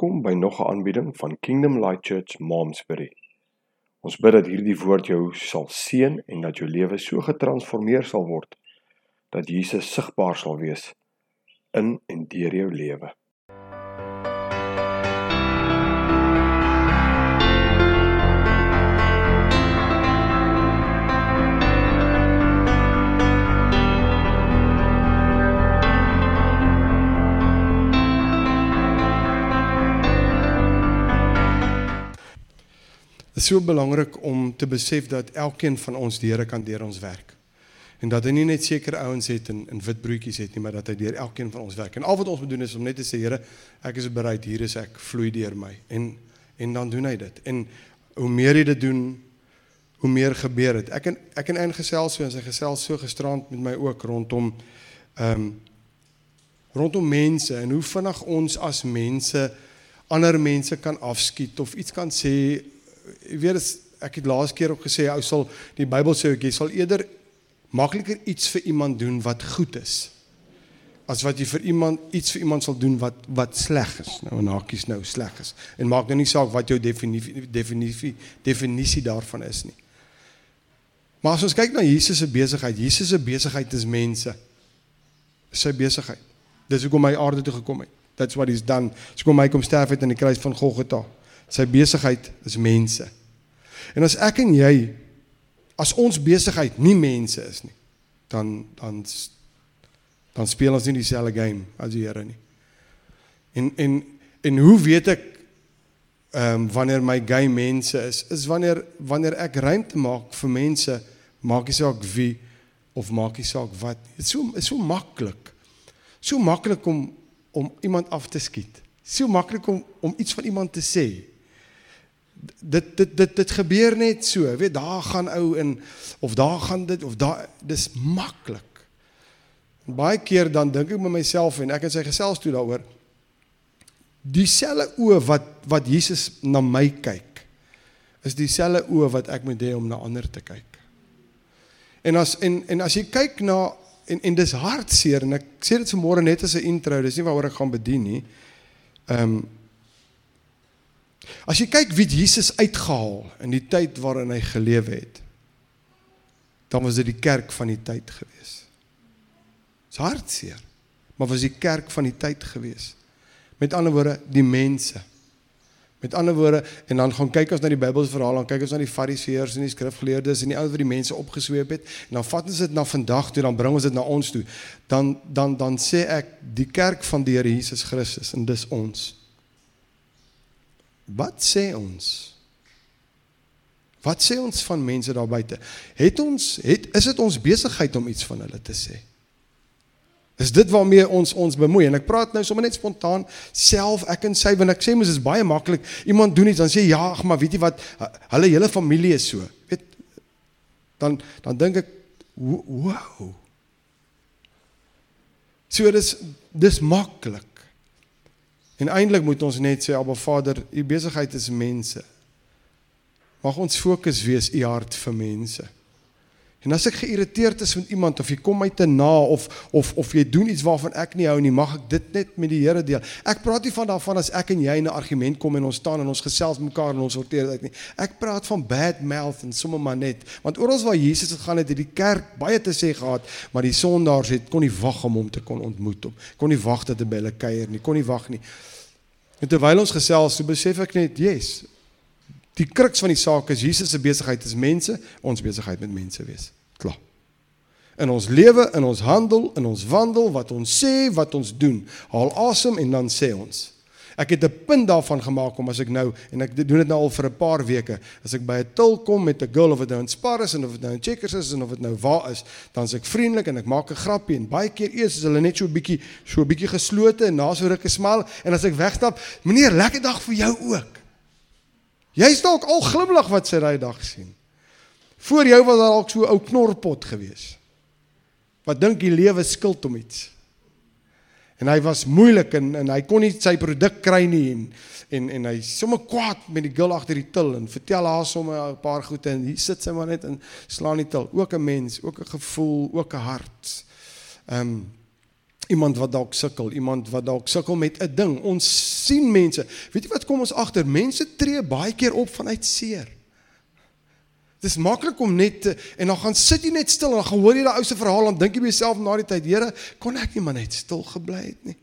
Welkom by nog 'n aanbieding van Kingdom Light Church Momsbury. Ons bid dat hierdie woord jou sal seën en dat jou lewe so getransformeer sal word dat Jesus sigbaar sal wees in en deur jou lewe. Dit is so belangrik om te besef dat elkeen van ons die Here kan deur ons werk. En dat hy nie net sekere ouens het in in wit broodjies het nie, maar dat hy deur elkeen van ons werk. En al wat ons moet doen is om net te sê Here, ek is bereid, hier is ek, vloei deur my. En en dan doen hy dit. En hoe meer jy dit doen, hoe meer gebeur dit. Ek en ek en een gesels so en sy gesels so gisterand met my ook rondom ehm um, rondom mense en hoe vinnig ons as mense ander mense kan afskiet of iets kan sê ek weet as ek het laas keer ook gesê ou sal die Bybel sê jy sal eerder makliker iets vir iemand doen wat goed is as wat jy vir iemand iets vir iemand sal doen wat wat sleg is. Nou en hakies nou sleg is. En maak nou nie saak wat jou definisie definisie definisie daarvan is nie. Maar as ons kyk na Jesus se besigheid, Jesus se besigheid is mense. Sy besigheid. Dis hoekom hy aarde toe gekom het. That's what he's done. Dis hoekom hy kom sterf het aan die kruis van Golgotha. Sy besigheid is mense. En as ek en jy as ons besigheid nie mense is nie, dan dan dan speel ons nie dieselfde game as die Here nie. En en en hoe weet ek ehm um, wanneer my game mense is? Is wanneer wanneer ek ruimte maak vir mense, maak nie saak wie of maak nie saak wat. Dit is so is so maklik. So maklik om om iemand af te skiet. So maklik om om iets van iemand te sê dit dit dit dit gebeur net so. Weet daar gaan ou in of daar gaan dit of daar dis maklik. Baie keer dan dink ek met myself en ek en sy gesels toe daaroor. Dieselfde oë wat wat Jesus na my kyk is dieselfde oë wat ek moet hê om na ander te kyk. En as en en as jy kyk na en en dis hartseer en ek sê dit vanmôre net as 'n intro, dis nie waaroor ek gaan bedien nie. Ehm um, As jy kyk wie Jesus uitgehaal in die tyd waarin hy geleef het, dan was dit die kerk van die tyd gewees. Dis hartseer, maar was die kerk van die tyd gewees. Met ander woorde, die mense. Met ander woorde, en dan gaan kyk ons na die Bybelse verhaal, dan kyk ons na die Fariseërs en die skrifgeleerdes en die ouens wat die mense opgesweep het, en dan vat ons dit na vandag toe, dan bring ons dit na ons toe. Dan dan dan sê ek die kerk van die Here Jesus Christus en dis ons. Wat sê ons? Wat sê ons van mense daar buite? Het ons het is dit ons besigheid om iets van hulle te sê? Is dit waarmee ons ons bemoei? En ek praat nou sommer net spontaan self ek en sy want ek sê mos is baie maklik. Iemand doen iets dan sê ja, ag maar weet jy wat? Hulle hele familie is so. Weet dan dan dink ek wow. So dis dis maklik. En eintlik moet ons net sê Abba Vader, u besigheid is mense. Mag ons fokus wees u hart vir mense. En as ek geïrriteerd is met iemand of jy kom my te na of of of jy doen iets waarvan ek nie hou nie, mag ek dit net met die Here deel. Ek praat nie van daarvan as ek en jy in 'n argument kom en ons staan en ons gesels mekaar en ons sorteer dit uit nie. Ek praat van bad mouth en sommer maar net. Want oral waar Jesus gegaan het, het die kerk baie te sê gehad, maar die sondaars het kon nie wag om hom te kon ontmoet om. Kon nie wag dat hy by hulle kuier nie. Kon nie wag nie. En terwyl ons gesels, so besef ek net, yes. Die kruks van die saak is Jesus se besigheid is mense, ons besigheid met mense wees. In ons lewe, in ons handel, in ons wandel, wat ons sê, wat ons doen, haal asem en dan sê ons. Ek het 'n punt daarvan gemaak om as ek nou en ek doen dit nou al vir 'n paar weke, as ek by 'n til kom met 'n girl of dit nou in Spar is en of dit nou in Checkers is en of dit nou waar is, dan is ek vriendelik en ek maak 'n grappie en baie keer eers is hulle net so 'n bietjie so 'n bietjie geslote en na so ruk 'n smaal en as ek wegstap, meneer, lekker dag vir jou ook. Jy's dalk al glimlag wat sy daai dag sien. Voor jou was daar dalk so 'n ou knorpot gewees. Wat dink die lewe skuld om iets? En hy was moeilik en en hy kon nie sy produk kry nie en en en hy sommer kwaad met die girl agter die til en vertel haar sommer 'n paar goeie en hier sit sy maar net en slaan die til. Ook 'n mens, ook 'n gevoel, ook 'n hart. Ehm um, Iemand wat dalk sukkel, iemand wat dalk sukkel met 'n ding. Ons sien mense. Weet jy wat kom ons agter? Mense tree baie keer op vanuit seer. Dis maklik om net te, en dan gaan sit jy net stil en dan gaan hoor jy daai ou se verhaal en dink jy by jouself na die tyd, Here, kon ek nie maar net stil gebly het nie.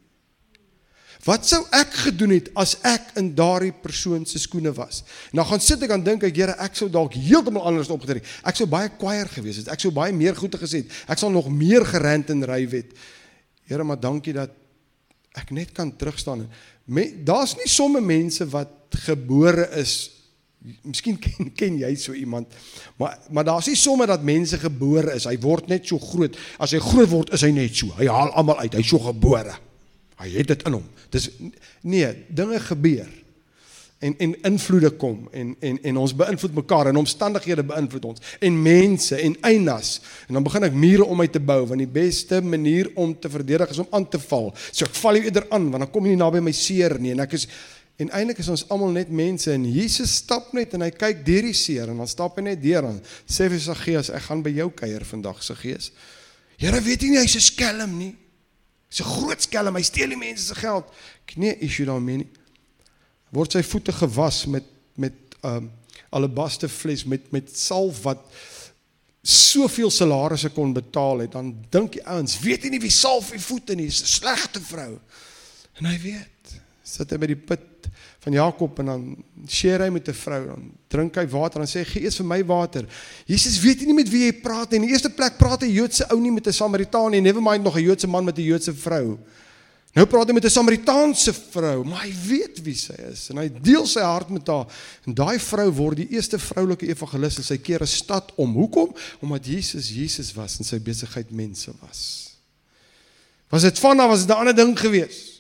Wat sou ek gedoen het as ek in daardie persoon se skoene was? En dan gaan sit ek en dink ek, Here, ek sou dalk heeltemal anders opgetree het. Ek sou baie kwaier gewees het. Ek sou baie meer goeie gesê het. Ek sal nog meer gerant en ry het. Here, maar dankie dat ek net kan terugstaan. Daar's nie somme mense wat gebore is Miskien ken ken jy so iemand. Maar maar daar's nie somme dat mense gebore is. Hy word net so groot. As hy groot word, is hy net so. Hy haal almal uit. Hy's so gebore. Hy het dit in hom. Dis nee, dinge gebeur. En en invloede kom en en en ons beïnvloed mekaar en omstandighede beïnvloed ons en mense en einas en dan begin ek mure om my te bou want die beste manier om te verdedig is om aan te val. So ek val jou eerder aan want dan kom jy nie naby my seer nie en ek is en eintlik is ons almal net mense en Jesus stap net en hy kyk deur die seer en dan stap hy net deur en sê vir Saggeus ek gaan by jou kuier vandag Saggeus. Here weet jy nie hy's 'n skelm nie. Hy's 'n groot skelm, hy steel die mense se geld. Ek nee issue daarmee nie. Word sy voete gewas met met um alabaster fles met met salf wat soveel salarisse kon betaal het, dan dink die ouens, weet jy nie wie salf die voete nie, 'n slegte vrou. En hy weet, sit hy by die put van Jakob en dan share hy met 'n vrou dan drink hy water en sê gee eers vir my water. Jesus weet nie met wie jy praat nie. In die eerste plek praat 'n Joodse ou nie met 'n Samaritaan nie. Never mind nog 'n Joodse man met 'n Joodse vrou. Nou praat hy met 'n Samaritaanse vrou, maar hy weet wie sy is en hy deel sy hart met haar. En daai vrou word die eerste vroulike evangelis en sy keer 'n stad om. Hoekom? Omdat Jesus Jesus was en sy besigheid mense was. Was dit van of was dit 'n ander ding geweest?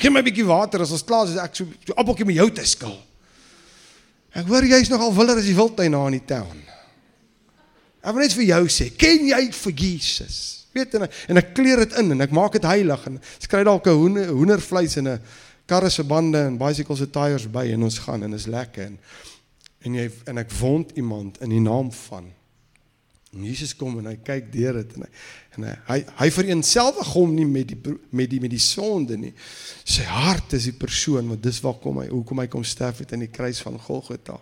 Geen my 'n bietjie water as ons klaar is ek so, so appeltjie met jou te skil. Ek hoor jy's nogal willer as die wildtuin na in die town. Ek wil net vir jou sê, ken jy vir Jesus? Weet en en ek kleer dit in en ek maak dit heilig en skry dalk 'n hoender hoendervleis en 'n karre se bande en bicycle se tyres by en ons gaan en is lekker en en jy en ek wond iemand in die naam van En Jesus kom en hy kyk deur dit en hy en hy hy, hy vereenselwig hom nie met die met die met die sonde nie. Sy hart is die persoon want dis waar kom hy hoekom hy kom sterf het in die kruis van Golgotha.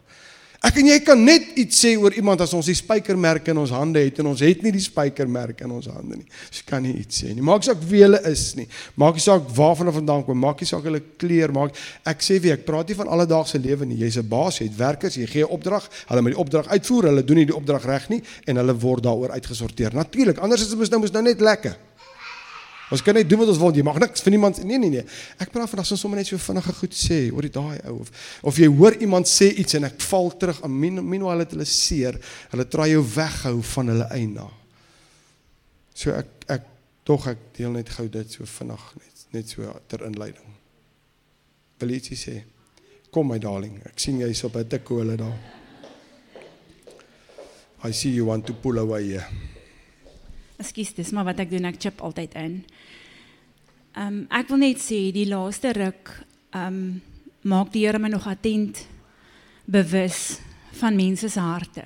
Ek en jy kan net iets sê oor iemand as ons die spykermerke in ons hande het en ons het nie die spykermerke in ons hande nie. Ons kan nie iets sê nie. Maak saak wie hulle is nie. Maak nie saak waarvan hulle vandaan kom. Maak nie saak hulle kleur maak. Ek sê vir ek praat nie van alledaagse lewe nie. Jy's 'n baas, jy het werkers, jy gee 'n opdrag, hulle moet die opdrag uitvoer, hulle doen nie die opdrag reg nie en hulle word daaroor uitgesorteer. Natuurlik, anders is dit nou mos nou net lekker. Ons kan net doen wat ons wil. Jy mag niks vir niemand nee nee nee. Ek praat vandag soms net so vinnige goed sê oor die daai ou of of jy hoor iemand sê iets en ek val terug aan het hulle seer. Hulle try jou weghou van hulle eina. So ek ek tog ek deel net gou dit so vinnig net net so ter inleiding. Wil jy iets sê? Kom my darling. Ek sien jy's op 'n tikkole daar. I see you want to pull away. Yeah. Ekskuus, dis maar wat ek doen, ek chip altyd in. Ehm um, ek wil net sê die laaste ruk ehm um, maak die Here my nog attent bewus van mense se harte.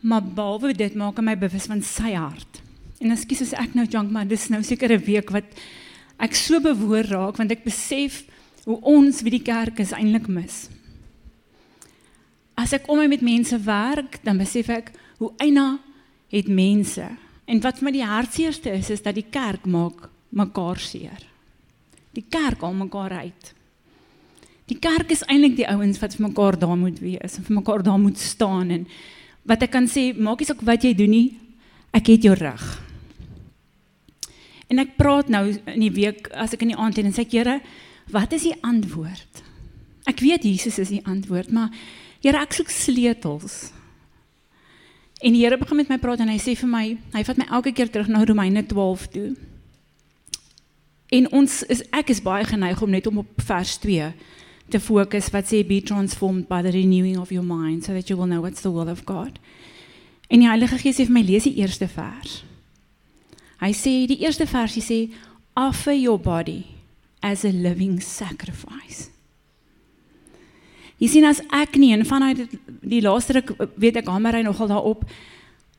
Maar behalwe dit maak hy my bewus van sy hart. En ekskuus as ek nou junk maar dis nou seker 'n week wat ek so bewoor raak want ek besef hoe ons wie die kerk is eintlik mis. As ek om my met mense werk, dan besef ek hoe eina het mense En wat vir my die hartseerste is, is dat die kerk maak mekaar seer. Die kerk al mekaar uit. Die kerk is eintlik die ouens wat vir mekaar daar moet wees en vir mekaar daar moet staan en wat ek kan sê, maak nie saak wat jy doen nie, ek het jou rug. En ek praat nou in die week as ek in die aand en sê ek Here, wat is die antwoord? Ek weet Jesus is die antwoord, maar Here, ek soek sleutels. En die Here begin met my praat en hy sê vir my, hy vat my elke keer terug na Romeine 12 toe. En ons is ek is baie geneig om net om op vers 2 te fokus wat sê be transformed by the renewing of your mind so that you will know what's the will of God. En die Heilige Gees sê vir my lees die eerste vers. Hy sê die eerste versie sê offer your body as a living sacrifice. Jy sien as ek nie en vanuit die laaste ruk weet ek hamer hy nogal daarop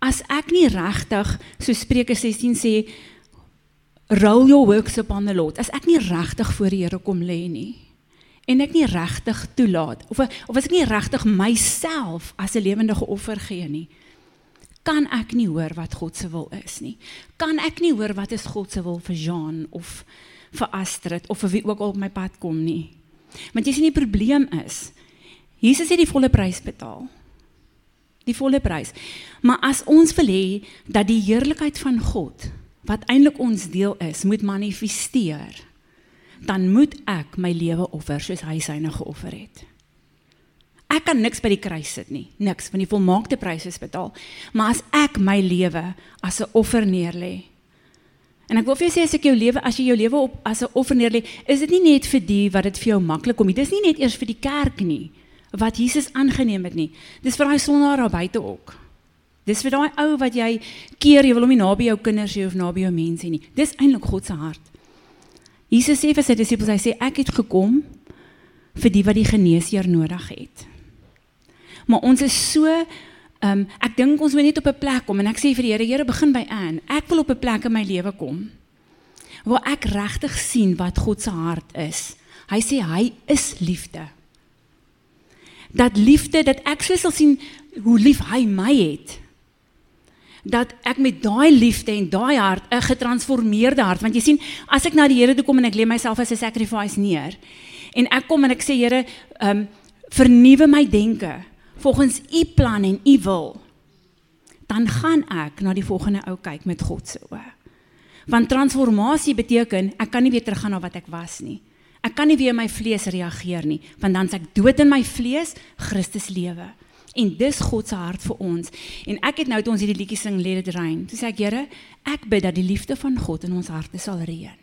as ek nie regtig so Spreuke 16 sê roll your works upon the Lord. As ek nie regtig voor die Here kom lê nie en ek nie regtig toelaat of of as ek nie regtig myself as 'n lewendige offer gee nie, kan ek nie hoor wat God se wil is nie. Kan ek nie hoor wat is God se wil vir Jean of vir Astrid of vir wie ook al op my pad kom nie. Want jy sien die probleem is Jesus het die volle prys betaal. Die volle prys. Maar as ons wil hê dat die heerlikheid van God wat eintlik ons deel is, moet manifesteer, dan moet ek my lewe offer soos hy syne geoffer het. Ek kan niks by die kruis sit nie, niks, want die volmaakte prys is betaal. Maar as ek my lewe as 'n offer neerlê. En ek wil vir jou sê as ek jou lewe as jy jou lewe op as 'n offer neerlê, is dit nie net vir die wat dit vir jou maklik kom nie. Dis nie net eers vir die kerk nie wat Jesus aangeneem het nie. Dis vir daai sondaar daar buite ook. Dis vir daai ou wat jy keer jy wil hom nie naby jou kinders hê of naby jou mense nie. Dis eintlik God se hart. Jesus sê vir sy disippels, hy sê ek het gekom vir die wat die geneesheer nodig het. Maar ons is so ehm um, ek dink ons moet net op 'n plek kom en ek sê vir die Here, Here begin by aan. Ek wil op 'n plek in my lewe kom waar ek regtig sien wat God se hart is. Hy sê hy is liefde. Dat liefde dat ek so sal sien hoe lief hy my het. Dat ek met daai liefde en daai hart 'n getransformeerde hart want jy sien as ek na die Here toe kom en ek lê myself as 'n sacrifice neer en ek kom en ek sê Here ehm um, vernuwe my denke volgens u plan en u wil dan gaan ek na die volgende ou kyk met God se oë. Want transformasie beteken ek kan nie weer teruggaan na wat ek was nie ek kan nie weer my vlees reageer nie want dan's ek dood in my vlees Christus lewe en dis God se hart vir ons. En ek het nou toe ons hierdie liedjie sing Let It Rain, toe sê ek Here, ek bid dat die liefde van God in ons harte sal reën.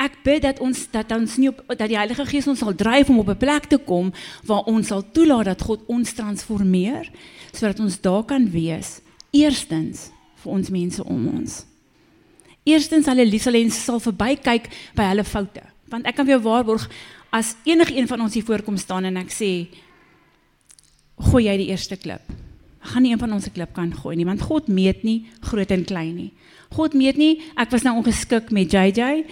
Ek bid dat ons dat ons nie op dat die Heilige Gees ons sal dryf om op 'n plek te kom waar ons sal toelaat dat God ons transformeer sodat ons daar kan wees. Eerstens vir ons mense om ons. Eerstens hulle liefsalens sal verbykyk by hulle foute. Want ek kan vir jou waarborg as enige een van ons hier voorkom staan en ek sê gooi jy die eerste klip. Gaan nie een van ons se klip kan gooi nie, want God meet nie groot en klein nie. God meet nie ek was nou ongeskik met JJ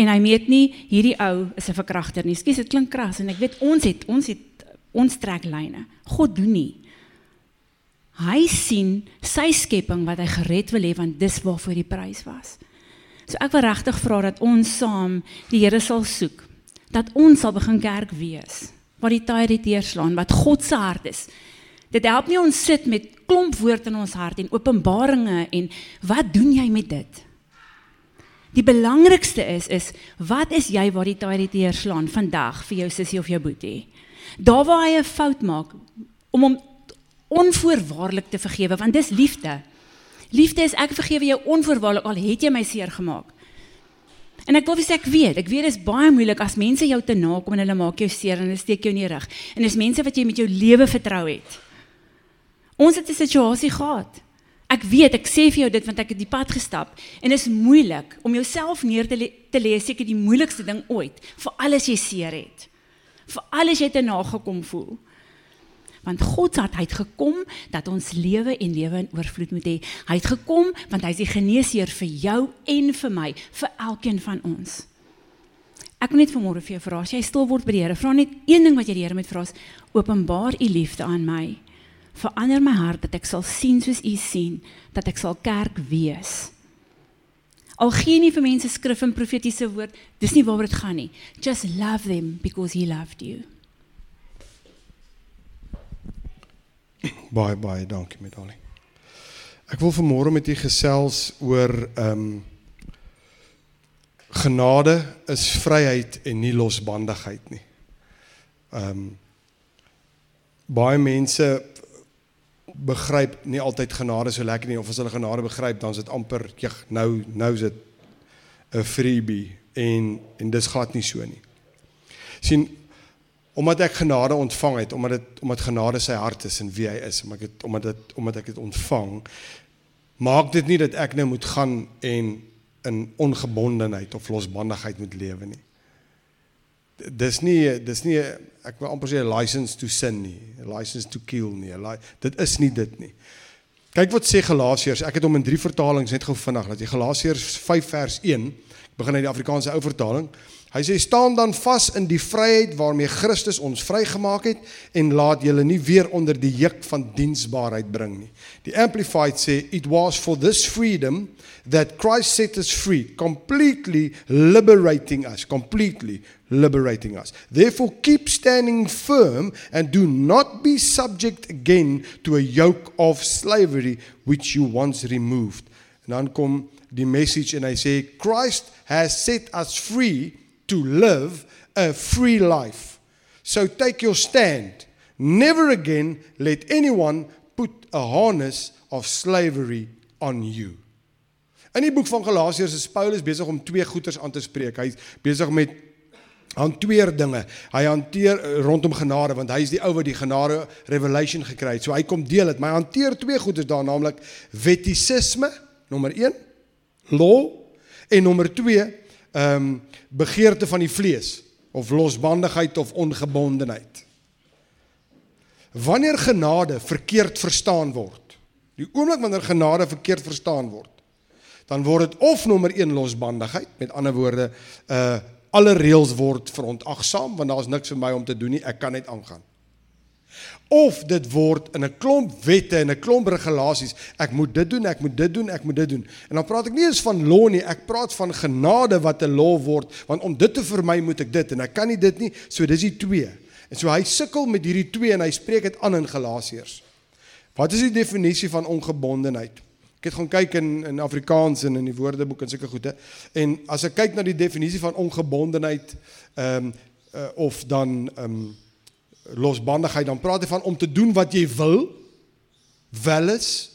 en hy meet nie hierdie ou is 'n verkragter nie. Skus, dit klink kras en ek weet ons het ons het ons trek lyne. God doen nie. Hy sien sy skepping wat hy gered wil hê want dis waarvoor die prys was. So ek wil regtig vra dat ons saam die Here sal soek. Dat ons sal begin kerk wees wat die tyd het deurslaan wat God se hart is. Dit help nie ons sit met klomp woord in ons hart en openbaringe en wat doen jy met dit? Die belangrikste is is wat is jy waar die tyd het deurslaan vandag vir jou sussie of jou boetie? Daar waar hy 'n fout maak om hom onvoorwaardelik te vergewe want dis liefde. Liefde is ek vergewe jou onvoorwaardelik al het jy my seer gemaak. En ek wil sê ek weet, ek weet dit is baie moeilik as mense jou te nakom en hulle maak jou seer en hulle steek jou in die rug. En dis mense wat jy met jou lewe vertrou het. Ons het 'n situasie gehad. Ek weet, ek sê vir jou dit want ek het die pad gestap en dit is moeilik om jouself neer te le te lê seker die moeilikste ding ooit vir alles jy seer het. Vir alles jy te nagekom voel want God het hy gekom dat ons lewe en lewe in oorvloed moet hê. Hy het gekom want hy is die geneesheer vir jou en vir my, vir elkeen van ons. Ek wil net vanmôre vir jou vra, as jy stil word by die Here, vra net een ding wat jy die Here moet vra, openbaar u liefde aan my. Verander my hart dat ek sal sien soos u sien, dat ek sal kerk wees. Al gee nie vir mense skrif en profetiese woord, dis nie waaroor dit gaan nie. Just love them because he loved you. Baie baie dankie met Dolly. Ek wil vanmôre met u gesels oor ehm um, genade is vryheid en nie losbandigheid nie. Ehm um, baie mense begryp nie altyd genade so lekker nie of as hulle genade begryp dan is dit amper ja nou nou is dit 'n freebie en en dis glad nie so nie. sien omdat ek genade ontvang het, omdat dit omdat genade sy hart is en wie hy is, omdat ek het, omdat dit omdat ek dit ontvang, maak dit nie dat ek nou moet gaan en in ongebondenheid of losbandigheid moet lewe nie. Dis nie dis nie ek wil amper sê 'n license to sin nie, 'n license to kill nie. Dit is nie dit nie. Kyk wat sê Galasiërs. Ek het hom in drie vertalings net gou vinnig dat jy Galasiërs 5 vers 1 ek begin uit die Afrikaanse ou vertaling. Hy sê staan dan vas in die vryheid waarmee Christus ons vrygemaak het en laat julle nie weer onder die juk van diensbaarheid bring nie. Die Amplified sê it was for this freedom that Christ set us free, completely liberating us, completely liberating us. Therefore keep standing firm and do not be subject again to a yoke of slavery which you once removed. En dan kom die message en hy sê Christ has set us free to live a free life. So take your stand. Never again let anyone put a harness of slavery on you. In die boek van Galasiërs is Paulus besig om twee goeters aan te spreek. Hy's besig met hanteer dinge. Hy hanteer eh, rondom genade want hy is die ou wat die genade revelation gekry het. So hy kom deel dit, maar hy hanteer twee goeters daar naamlik wettisisme, nommer 1, law en nommer 2, ehm um, begeerte van die vlees of losbandigheid of ongebondenheid. Wanneer genade verkeerd verstaan word, die oomblik wanneer genade verkeerd verstaan word, dan word dit of nommer 1 losbandigheid, met ander woorde, uh alle reëls word verontagsaam want daar's niks vir my om te doen nie, ek kan net aangaan. Of dit word in 'n klomp wette en 'n klomp regulasies. Ek moet dit doen, ek moet dit doen, ek moet dit doen. En dan praat ek nie eens van law nie, ek praat van genade wat 'n law word, want om dit te vermy moet ek dit en ek kan nie dit nie, so dis die twee. En so hy sukkel met hierdie twee en hy spreek dit aan in Galasiërs. Wat is die definisie van ongebondenheid? Ek het gaan kyk in in Afrikaans en in die Woordeboek en sulke goede. En as ek kyk na die definisie van ongebondenheid, ehm um, uh, of dan ehm um, losbandigheid dan praat hy van om te doen wat jy wil. Wel is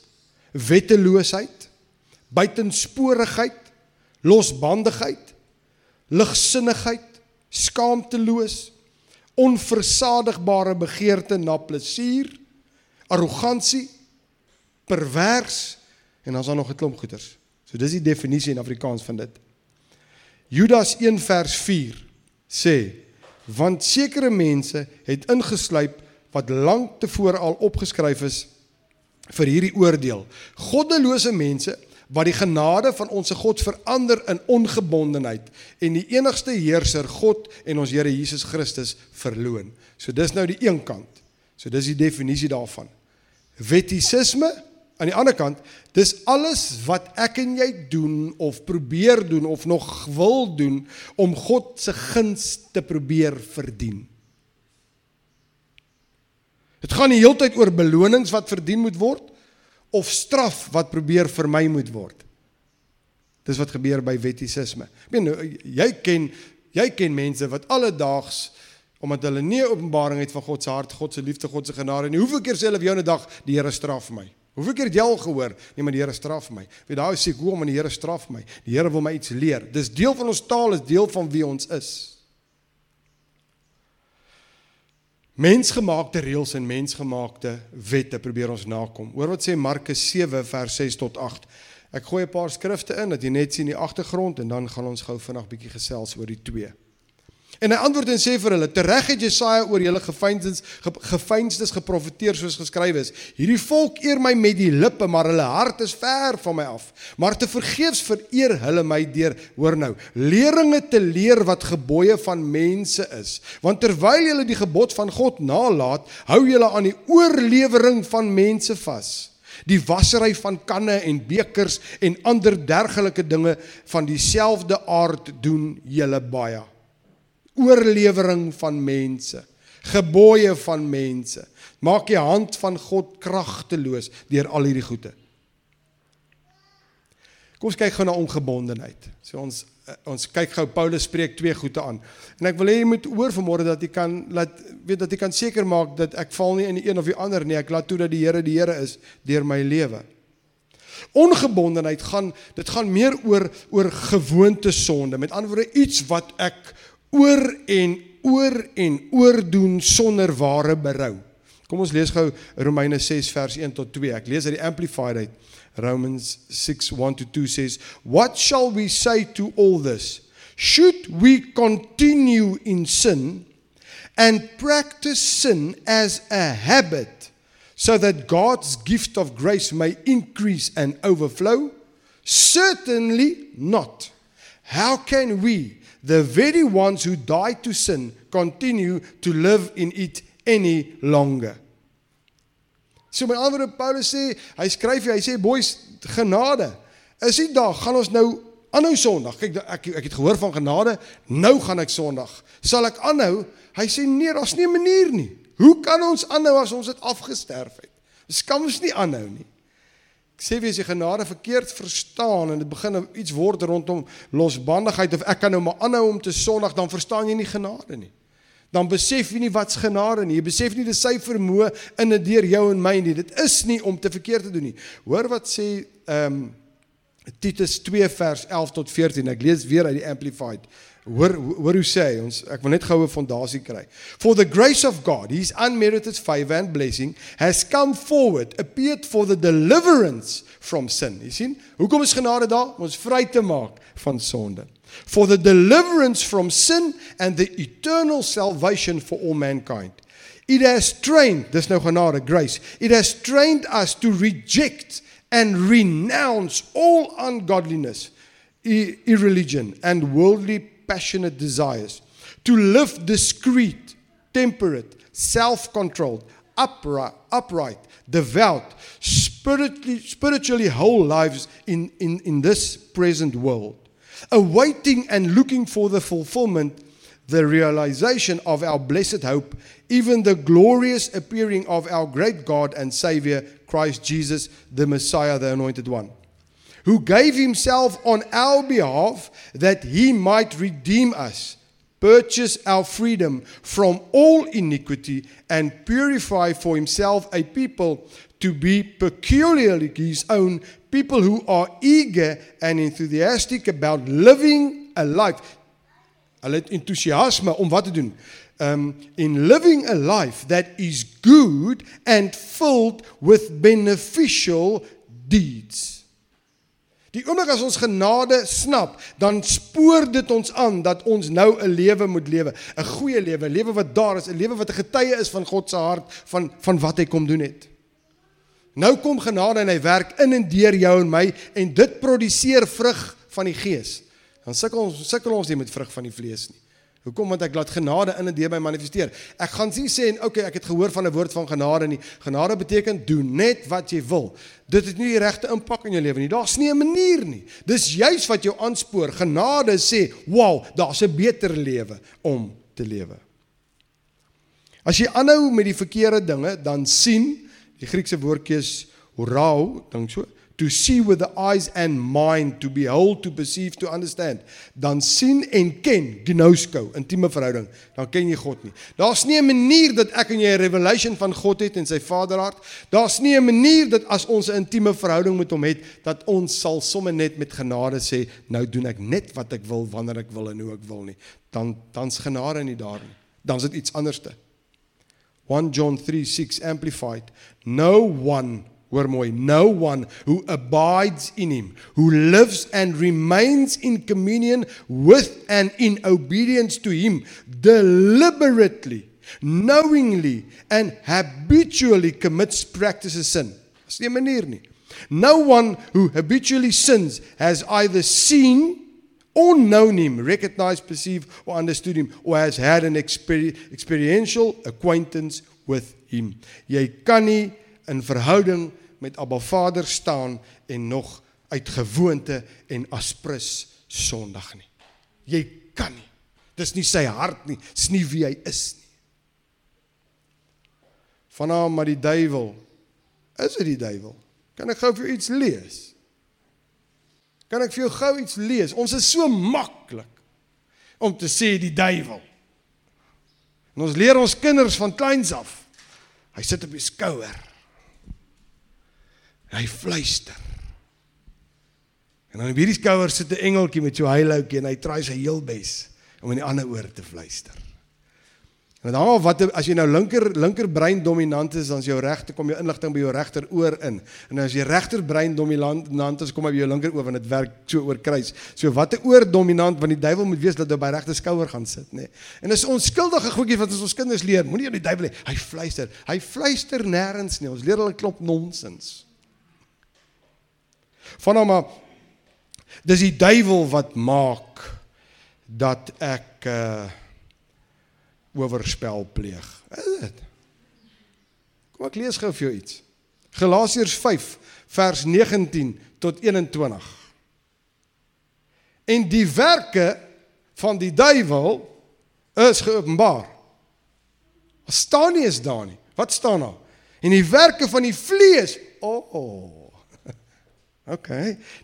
wetteloosheid buitensporigheid losbandigheid ligsinnigheid skaamteloos onversadigbare begeerte na plesier arrogansie pervers en dan's daar nog 'n klomp goeters so dis die definisie in Afrikaans van dit. Judas 1 vers 4 sê want sekere mense het ingesluip wat lank tevore al opgeskryf is vir hierdie oordeel. Goddelose mense wat die genade van ons God verander in ongebondenheid en die enigste heerser God en ons Here Jesus Christus verloon. So dis nou die een kant. So dis die definisie daarvan. Wettisisme Aan die ander kant, dis alles wat ek en jy doen of probeer doen of nog wil doen om God se guns te probeer verdien. Dit gaan die hele tyd oor belonings wat verdien moet word of straf wat probeer vermy moet word. Dis wat gebeur by wettisisme. Ek meen nou, jy ken jy ken mense wat alledaags omdat hulle nie openbaring het van God se hart, God se liefde, God se genade nie. Hoeveel keer sê hulle jou 'n dag die Here straf my? Hoeveel keer het jy al gehoor, nee maar die Here straf my. Weet daai sê ek hoekom die Here straf my. Die Here wil my iets leer. Dis deel van ons taal, is deel van wie ons is. Mensgemaakte reëls en mensgemaakte wette probeer ons nakom. Hoor wat sê Markus 7 vers 6 tot 8. Ek gooi 'n paar skrifte in dat jy net sien die agtergrond en dan gaan ons gou vinnig bietjie gesels oor die twee. En hy antwoord en sê vir hulle: "Tereg het Jesaja oor julle gefeinsdes gefeinsdes geprofeteer soos geskryf is. Hierdie volk eer my met die lippe, maar hulle hart is ver van my af. Maar te vergeefs vereer hulle my deur, hoor nou, leringe te leer wat gebooie van mense is. Want terwyl julle die gebod van God nalat, hou julle aan die oorlewering van mense vas." Die wassery van kanne en bekers en ander dergelike dinge van dieselfde aard doen julle baie oorlewering van mense, gebooie van mense. Maak die hand van God kragteloos deur al hierdie goede. Kom ons kyk gou na ongebondenheid. So ons eh, ons kyk gou Paulus spreek twee goede aan. En ek wil hê jy moet hoor vanmôre dat jy kan laat weet dat jy kan seker maak dat ek val nie in die een of die ander nie. Ek laat toe dat die Here die Here is deur my lewe. Ongebondenheid gaan dit gaan meer oor oor gewoonte sonde. Met ander woorde iets wat ek oor en oor en oor doen sonder ware berou. Kom ons lees gou Romeine 6 vers 1 tot 2. Ek lees uit die Amplified uit. Romans 6:1 to 2 says, "What shall we say to all this? Should we continue in sin and practice sin as a habit so that God's gift of grace may increase and overflow? Certainly not. How can we, the very ones who died to sin, continue to live in it any longer? So met ander woorde Paulus sê, hy skryf hy sê boys genade. Is dit daar gaan ons nou aanhou Sondag. Kyk ek ek het gehoor van genade, nou gaan ek Sondag. Sal ek aanhou? Hy sê nee, daar's nie 'n manier nie. Hoe kan ons aanhou as ons dit afgesterf het? Ons kan ons nie aanhou nie. Sê wie as jy genade verkeerd verstaan en dit begin nou iets word rondom losbandigheid of ek kan nou maar aanhou om te Sondag, dan verstaan jy nie genade nie dan besef jy nie wat's genade nie. Jy besef nie dis sy vermoë in en deur jou en my nie. Dit is nie om te verkeerd te doen nie. Hoor wat sê ehm um, Titus 2 vers 11 tot 14. Ek lees weer uit die amplified. Hoor hoor hoe sê ons ek wil net goue fondasie kry. For the grace of God, his unmerited favor and blessing has come forward, appeared for the deliverance from sin. Jy sien? Hoekom is genade daar? Om ons vry te maak van sonde for the deliverance from sin and the eternal salvation for all mankind. It has trained, there's no genade, grace. It has trained us to reject and renounce all ungodliness, irreligion, and worldly passionate desires, to live discreet, temperate, self controlled, upright, upright, devout, spiritually, spiritually whole lives in, in, in this present world awaiting and looking for the fulfillment, the realization of our blessed hope, even the glorious appearing of our great God and Savior, Christ Jesus, the Messiah, the Anointed One, who gave himself on our behalf that he might redeem us, purchase our freedom from all iniquity, and purify for himself a people to be peculiarly his own people who are eager and enthusiastic about living a life. Hulle het entoesiasme om wat te doen? Um in living a life that is good and filled with beneficial deeds. Die oomblik as ons genade snap, dan spoor dit ons aan dat ons nou 'n lewe moet lewe, 'n goeie lewe, 'n lewe wat daar is, 'n lewe wat 'n getuie is van God se hart van van wat hy kom doen het. Nou kom genade en hy werk in en deur jou en my en dit produseer vrug van die gees. Dan sukkel ons sukkel ons nie met vrug van die vlees nie. Hoekom want ek laat genade in en deur my manifesteer. Ek gaan sien sê en okay, ek het gehoor van 'n woord van genade nie. Genade beteken doen net wat jy wil. Dit het nie die regte impak in jou lewe nie. Daar's nie 'n manier nie. Dis juis wat jou aanspoor. Genade sê, "Wow, daar's 'n beter lewe om te lewe." As jy aanhou met die verkeerde dinge, dan sien Die Griekse woordjie is horao, dink so, to see with the eyes and mind, to behold, to perceive, to understand. Dan sien en ken, gnosko, intieme verhouding. Dan ken jy God nie. Daar's nie 'n manier dat ek en jy 'n revelation van God het en sy Vaderhart. Daar's nie 'n manier dat as ons 'n intieme verhouding met hom het, dat ons sal sommer net met genade sê, nou doen ek net wat ek wil wanneer ek wil en hoe ek wil nie. Dan dan's genade nie daar nie. Dan's dit iets anderste. 1 John 3 6 amplified. No one, hoor mooi, no one who abides in him, who lives and remains in communion with and in obedience to him, deliberately, knowingly, and habitually commits practices sin. Dis nie 'n manier nie. No one who habitually sins has either seen or known him, recognized, perceived, or understood him, or has had an exper experiential acquaintance with him. Jy kan nie in verhouding met Abba Vader staan en nog uit gewoonte en aspris sondig nie. Jy kan nie. Dis nie sy hart nie, dis nie wie hy is nie. Vanaand maar die duiwel. Is dit die duiwel? Kan ek gou vir iets lees? Kan ek vir jou gou iets lees? Ons is so maklik om te sê die duiwel. En ons leer ons kinders van kleins af. Hy sit op die skouer. Hy fluister. En dan op hierdie skouer sit 'n engeltjie met so heiloutjie en hy try sy heel bes om in die ander oor te fluister. En dan al wat as jy nou linker linkerbrein dominant is, dan is jou regter kom jou inligting by jou regteroor in. En as jy regterbrein dominant is, kom hy by jou linkeroor want dit werk so oor kruis. So watter oor dominant want die duiwel moet weet dat hy by regte skouer gaan sit, nê. Nee. En dis onskuldige goedjie wat ons ons kinders leer. Moenie aan die duiwel hê. Hy fluister. Hy fluister nêrens nie. Ons leer hulle klop nonsens. Van hom maar dis die duiwel wat maak dat ek uh oorspel pleeg. Is dit? Kom ek lees gou vir jou iets. Galasiërs 5 vers 19 tot 21. En die werke van die duiwel is geopenbaar. Wat staan nie is daar nie. Wat staan daar? En die werke van die vlees, o. Oh, OK.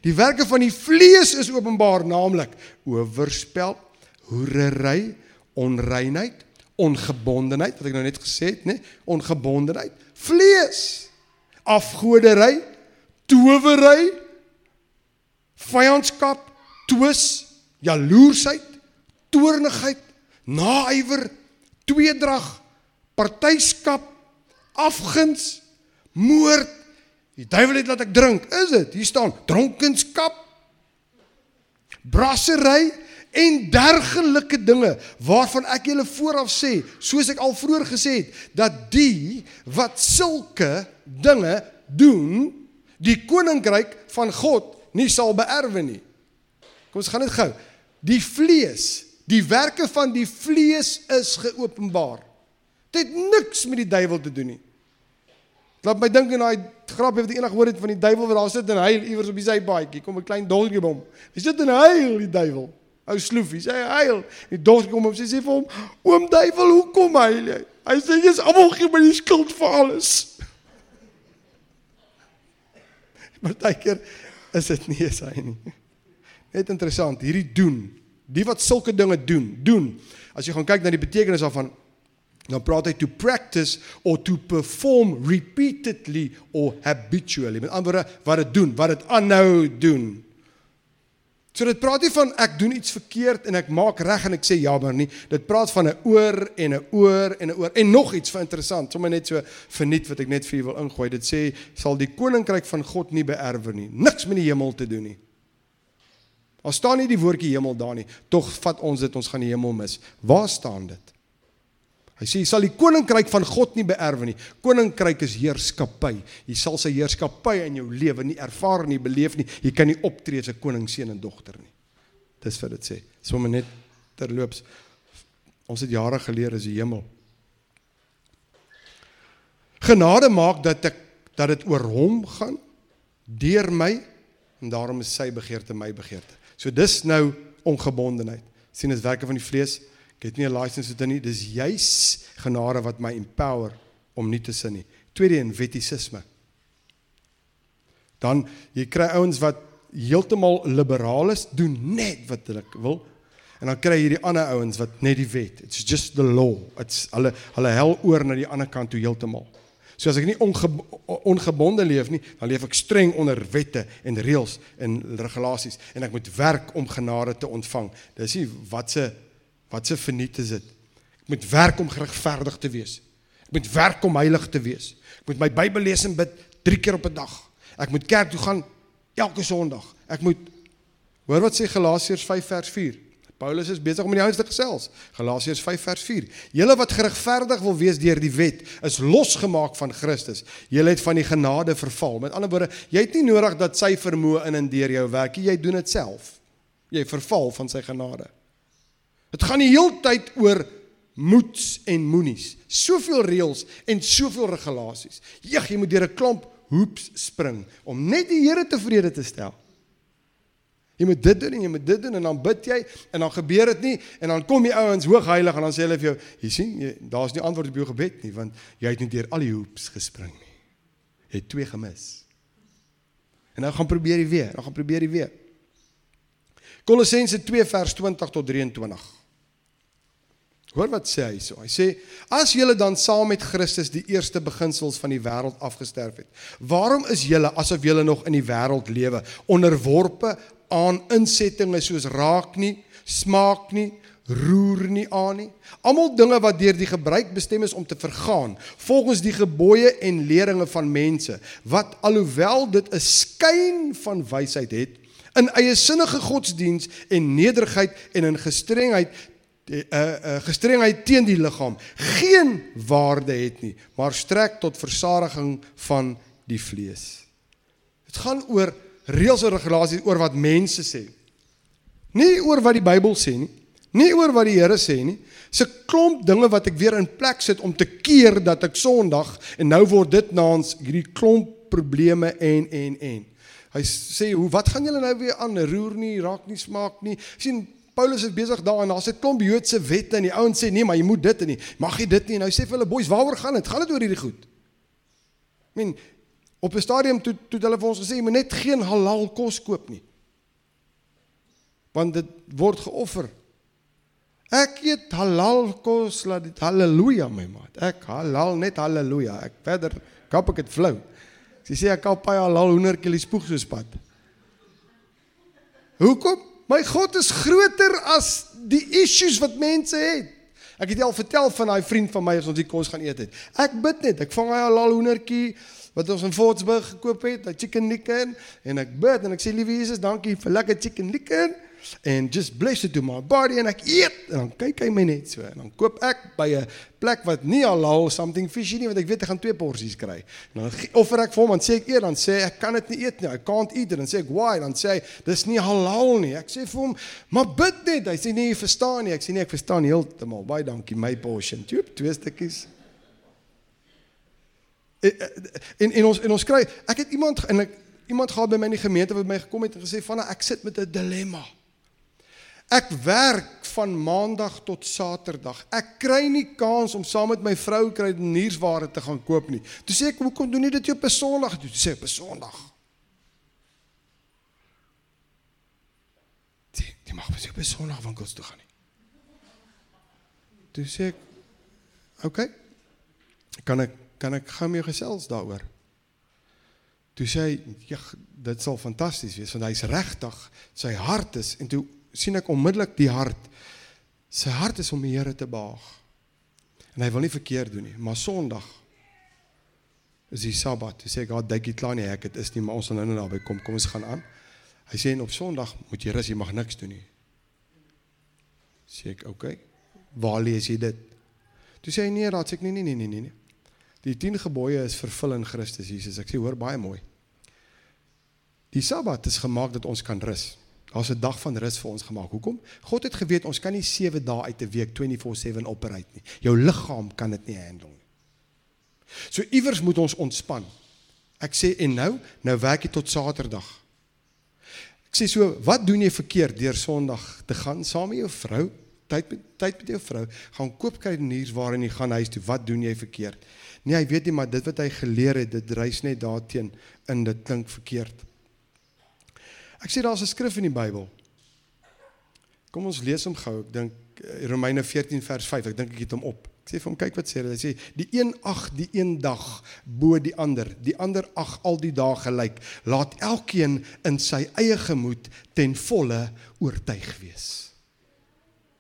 Die werke van die vlees is openbaar, naamlik oorspel, hoerery, onreinheid, ongebondenheid wat ek nou net gesê het, nê? Ongebondenheid, vlees, afgodery, towery, vyandskap, twis, jaloersheid, toornigheid, naaiwer, tweedrag, partyskap, afguns, moord. Die duiwel het laat ek drink, is dit? Hier staan dronkenskap, brassery, en dergelike dinge waarvan ek julle vooraf sê, soos ek al vroeër gesê het, dat die wat sulke dinge doen, die koninkryk van God nie sal beerwe nie. Kom ons gaan dit gou. Die vlees, die werke van die vlees is geopenbaar. Dit het niks met die duiwel te doen nie. Laat my dink aan daai grapjie wat jy eendag hoor het van die duiwel wat daar sit en huil iewers op die sypaadjie. Kom 'n klein dolkie by hom. Hy sit en huil die duiwel. Ou sloefie, sê hy huil. Die dogter kom op sê sê vir hom: "Oom duiwel, hoekom huil jy?" Hy sê: "Jy's almal gee my die skuld vir alles." Partykeer is dit nie eens hy nie. Net interessant, hierdie doen, die wat sulke dinge doen, doen. As jy gaan kyk na die betekenis daarvan, dan praat hy to practice or to perform repeatedly or habitually. Met ander woorde, wat dit doen, wat dit aanhou doen. So dit praat nie van ek doen iets verkeerd en ek maak reg en ek sê jammer nie. Dit praat van 'n oor en 'n oor en 'n oor en nog iets van interessant. Sommige net so verniet wat ek net vir julle wil ingooi. Dit sê sal die koninkryk van God nie beerwe nie. Niks met die hemel te doen nie. Daar staan nie die woordjie hemel daar nie. Tog vat ons dit ons gaan die hemel mis. Waar staan dit? Hy sê jy sal die koninkryk van God nie beerwe nie. Koninkryk is heerskappy. Jy sal sy heerskappy in jou lewe nie ervaar nie, beleef nie. Jy kan nie optree as 'n koning seun en dogter nie. Dis wat dit sê. Sommige net terloops ons het jare geleer is die hemel. Genade maak dat ek dat dit oor hom gaan deur my en daarom is sy begeerte my begeerte. So dis nou ongebondenheid. sien dit werke van die vlees Ek het nie 'n lisensie vir dit nie. Dis juis genade wat my empower om nie te sin nie. Tweede een wettisisme. Dan jy kry ouens wat heeltemal liberaal is, doen net wat hulle wil. En dan kry jy hierdie ander ouens wat net die wet. It's just the law. It's hulle hulle hel oor na die ander kant toe heeltemal. So as ek nie onge, ongebonde leef nie, dan leef ek streng onder wette en reëls en regulasies en ek moet werk om genade te ontvang. Dis nie wat se Wat se verniet is dit? Ek moet werk om geregverdig te wees. Ek moet werk om heilig te wees. Ek moet my Bybel lees en bid 3 keer op 'n dag. Ek moet kerk toe gaan elke Sondag. Ek moet Hoor wat sê Galasiërs 5 vers 4. Paulus is besig om met die ouens te gesels. Galasiërs 5 vers 4. Julle wat geregverdig wil wees deur die wet, is losgemaak van Christus. Julle het van die genade verval. Met ander woorde, jy het nie nodig dat sy vermoë in en deur jou werk nie. Jy doen dit self. Jy verval van sy genade. Dit gaan die heeltyd oor moets en moenies. Soveel reëls en soveel regulasies. Jeg, jy moet deur 'n klomp hoeps spring om net die Here tevrede te stel. Jy moet dit doen en jy moet dit doen en dan bid jy en dan gebeur dit nie en dan kom die ouens hoogheilig en dan sê hulle vir jou, jy sien, daar's nie antwoord op jou gebed nie want jy het nie deur al die hoeps gespring nie. Jy het twee gemis. En nou gaan probeer jy weer, nou gaan probeer jy weer. Kolossense 2 vers 20 tot 23. Hoor wat sê hy so. Hy sê as julle dan saam met Christus die eerste beginsels van die wêreld afgesterf het, waarom is julle asof julle nog in die wêreld lewe, onderworpe aan insettinge soos raak nie, smaak nie, roer nie aan nie. Almal dinge wat deur die gebruik bestem is om te vergaan, volgens die gebooie en leringe van mense, wat alhoewel dit 'n skyn van wysheid het, in eie sinnige godsdiens en nederigheid en in gestrengheid uh, uh, gestrengheid teen die liggaam geen waarde het nie, maar strek tot versadiging van die vlees. Dit gaan oor reëls en regulasies oor wat mense sê. Nie oor wat die Bybel sê nie. Nie oor wat die Here sê nie. 'n klomp dinge wat ek weer in plek sit om te keer dat ek Sondag en nou word dit naans hierdie klomp probleme en en en. Hy sê, "Hoe wat gaan julle nou weer aan? Roer nie, raak nie, smaak nie." sien Paulus is besig daar en daar's 'n klomp Joodse wette en die ouens sê, "Nee, maar jy moet dit en nie. Mag jy dit nie." En hy sê vir hulle, "Boys, waaroor gaan dit? Gaan dit oor hierdie goed?" I mean, op 'n stadium toe toe hulle vir ons gesê, "Jy moet net geen halal kos koop nie." Want dit word geoffer Ek eet halal kos, laat dit haleluja my maat. Ek halal net haleluja. Ek verder kap ek dit flou. Sy sê ek kap baie halal hoendertjie spoeg soos pad. Hoekom? My God is groter as die issues wat mense het. Ek het al vertel van daai vriend van my as ons die kos gaan eet het. Ek bid net, ek vang hy halal hoendertjie wat ons in Fortsburg gekoop het, 'n chicken licken en ek bid en ek sê liewe Jesus, dankie vir lekker chicken licken and just bless it to my body en ek eet en dan kyk hy my net so en dan koop ek by 'n plek wat nie halal something fishy nie want ek weet ek gaan twee porsies kry. En dan offer ek vir hom en sê ek eet dan sê ek kan dit nie eet nie. I can't eat it dan sê ek why dan sê hy dis nie halal nie. Ek sê vir hom maar bid net. Hy sê nee jy verstaan nie. Ek sê nee ek verstaan heeltemal. Baie dankie my portion. Tjoep twee stukkies. En, en en ons en ons kry ek het iemand en ek iemand gehad by my in die gemeente wat my gekom het en gesê van ek sit met 'n dilemma. Ek werk van maandag tot saterdag. Ek kry nie kans om saam met my vrou kry nuusware te gaan koop nie. Toe sê ek, "Hoekom doen jy dit op 'n Sondag?" Toe sê ek, "Op 'n Sondag." Jy jy mag mos op 'n Sondag winkels toe gaan nie. Toe sê ek, "Oké. Okay, kan ek kan ek gou mee gesels daaroor?" Toe sê hy, "Ja, dit sal fantasties wees want hy's regtig, sy hart is en toe sien ek onmiddellik die hart. Sy hart is om die Here te behaag. En hy wil nie verkeerd doen nie, maar Sondag is die Sabbat. Hy sê God, dink jy klaar nie ek dit is nie, maar ons gaan nou naby kom. Kom ons gaan aan. Hy sê en op Sondag moet jy rus, jy mag niks doen nie. Sê ek, "Oké. Okay. Waar lees jy dit?" Toe sê hy nee, raad sê ek nee nee nee nee nee. Die 10 gebooie is vervul in Christus Jesus. Ek sê hoor baie mooi. Die Sabbat is gemaak dat ons kan rus. Daar's 'n dag van rus vir ons gemaak. Hoekom? God het geweet ons kan nie 7 dae uit 'n week 24/7 operate nie. Jou liggaam kan dit nie handle nie. So iewers moet ons ontspan. Ek sê en nou, nou werk jy tot Saterdag. Ek sê so, wat doen jy verkeerd deur Sondag te gaan saam met jou vrou? Tyd met tyd met jou vrou, gaan koop kruideniers waarin jy gaan huis toe. Wat doen jy verkeerd? Nee, hy weet nie, maar dit wat hy geleer het, dit reis net daarteen in dit klink verkeerd. Ek sê daar's 'n skrif in die Bybel. Kom ons lees hom gou. Ek dink eh, Romeine 14 vers 5. Ek dink ek het hom op. Ek sê vir hom kyk wat sê hy. Hy sê die een ag die een dag bo die ander. Die ander ag al die dae gelyk. Laat elkeen in sy eie gemoed ten volle oortuig wees.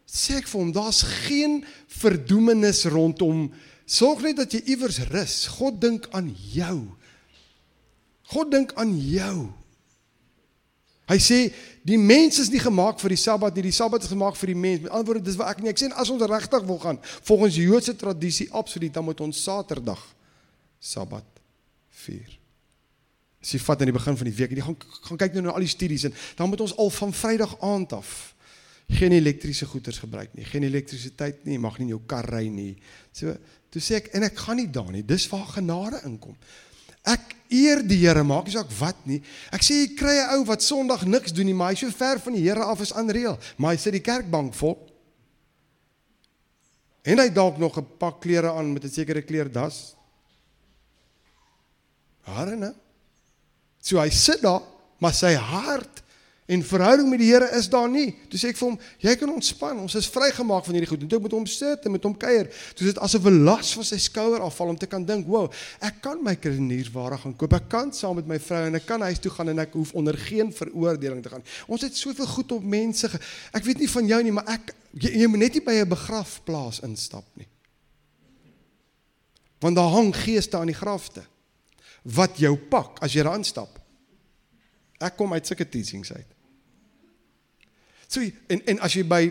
Sê ek vir hom daar's geen verdoemenis rondom sorg net dat jy iewers rus. God dink aan jou. God dink aan jou. Hy sê die mens is nie gemaak vir die Sabbat nie, die Sabbat is gemaak vir die mens. Met ander woorde, dis wat ek nie. Ek sê as ons regtig wil gaan volgens Joodse tradisie absoluut, dan moet ons Saterdag Sabbat vier. As jy vat aan die begin van die week, jy gaan gaan kyk nou na al die studies en dan moet ons al van Vrydag aand af geen elektriese goederes gebruik nie, geen elektrisiteit nie, mag nie in jou kar ry nie. So, toe sê ek en ek gaan nie daar nie. Dis waar genade inkom. Ek eer die Here, maak nie saak wat nie. Ek sê jy kry 'n ou wat Sondag niks doen nie, maar hy so ver van die Here af is aanreël, maar hy sit die kerkbank vol. En hy dalk nog 'n pak klere aan met 'n sekere kleurdas. Hare nou. So hy sit daar, maar sy hart En verhouding met die Here is daar nie. Toe sê ek vir hom, jy kan ontspan. Ons is vrygemaak van hierdie goed. En toe ek met hom sit en met hom kuier, toe dit asof 'n las van sy skouer afval om te kan dink, "Wow, ek kan my kruiniersware gaan koop. Ek kan saam met my vrou en ek kan huis toe gaan en ek hoef onder geen veroordeling te gaan." Ons het soveel goed op mense. Ge... Ek weet nie van jou nie, maar ek jy, jy moet net nie by 'n begrafplaas instap nie. Want daar hang geeste aan die grafte wat jou pak as jy daar instap. Ek kom uit sulke teachings uit. So en en as jy by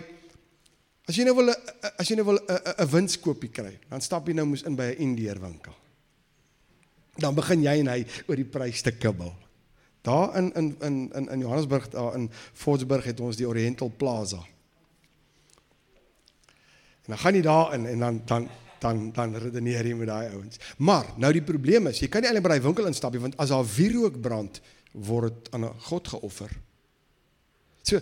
as jy nou wil as jy nou wil 'n winskoopie kry, dan stap jy nou moes in by 'n Indiër winkel. Dan begin jy en hy oor die prys te kibbel. Daar in in in in in Johannesburg daar in Fortsburg het ons die Oriental Plaza. En dan gaan jy daar in en dan dan dan dan redeneer jy met daai ouens. Maar nou die probleem is, jy kan nie eintlik by daai winkel instap nie want as daar wierook brand, word dit aan 'n God geoffer. So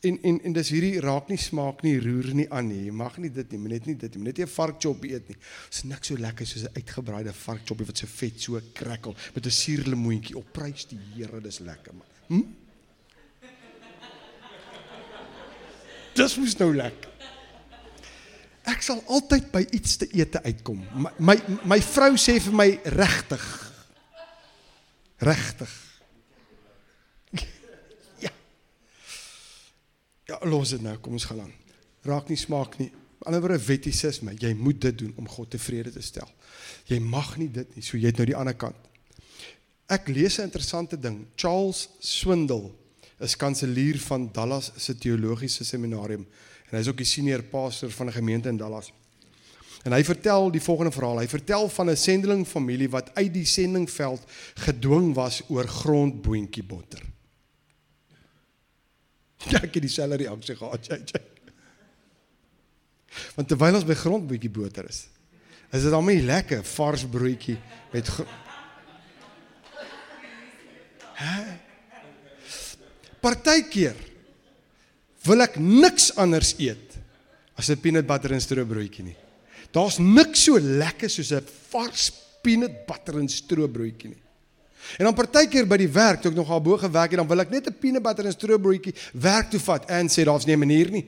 En en en dis hierdie raak nie smaak nie, roer nie aan nie. Jy mag nie dit nie, net nie dit nie, net 'n varkchop eet nie. Dis niks so lekker soos 'n uitgebraaide varkchop wat so vet so krekkel met 'n suurlemoentjie op. Prys die Here, dis lekker man. Hm? Dis mos nou lekker. Ek sal altyd by iets te ete uitkom. My my, my vrou sê vir my regtig. Regtig. Ja, los dit nou, kom ons gaan aan. Raak nie smaak nie. Anderswoorde wettisisme, jy moet dit doen om God tevrede te stel. Jy mag nie dit nie, so jy het nou die ander kant. Ek lees 'n interessante ding. Charles Swindle is kanselier van Dallas se teologiese seminarium en hy is ook die senior pastor van 'n gemeente in Dallas. En hy vertel die volgende verhaal. Hy vertel van 'n sendeling familie wat uit die sendingveld gedwing was oor grondboontjie botter. Ja, ek het dieselfde reaksie gehad, jy. Want terwyl ons by grondbroodjie boter is, is dit almal lekker vars broodjie met? Partykeer wil ek niks anders eet as 'n peanut butter en stroobroodjie nie. Daar's niks so lekker soos 'n vars peanut butter en stroobroodjie nie. En dan partykeer by die werk, toe ek nog al bo gewerk het, dan wil ek net 'n peanut butter en stroobroodjie werk toe vat en sê daar's nie 'n manier nie.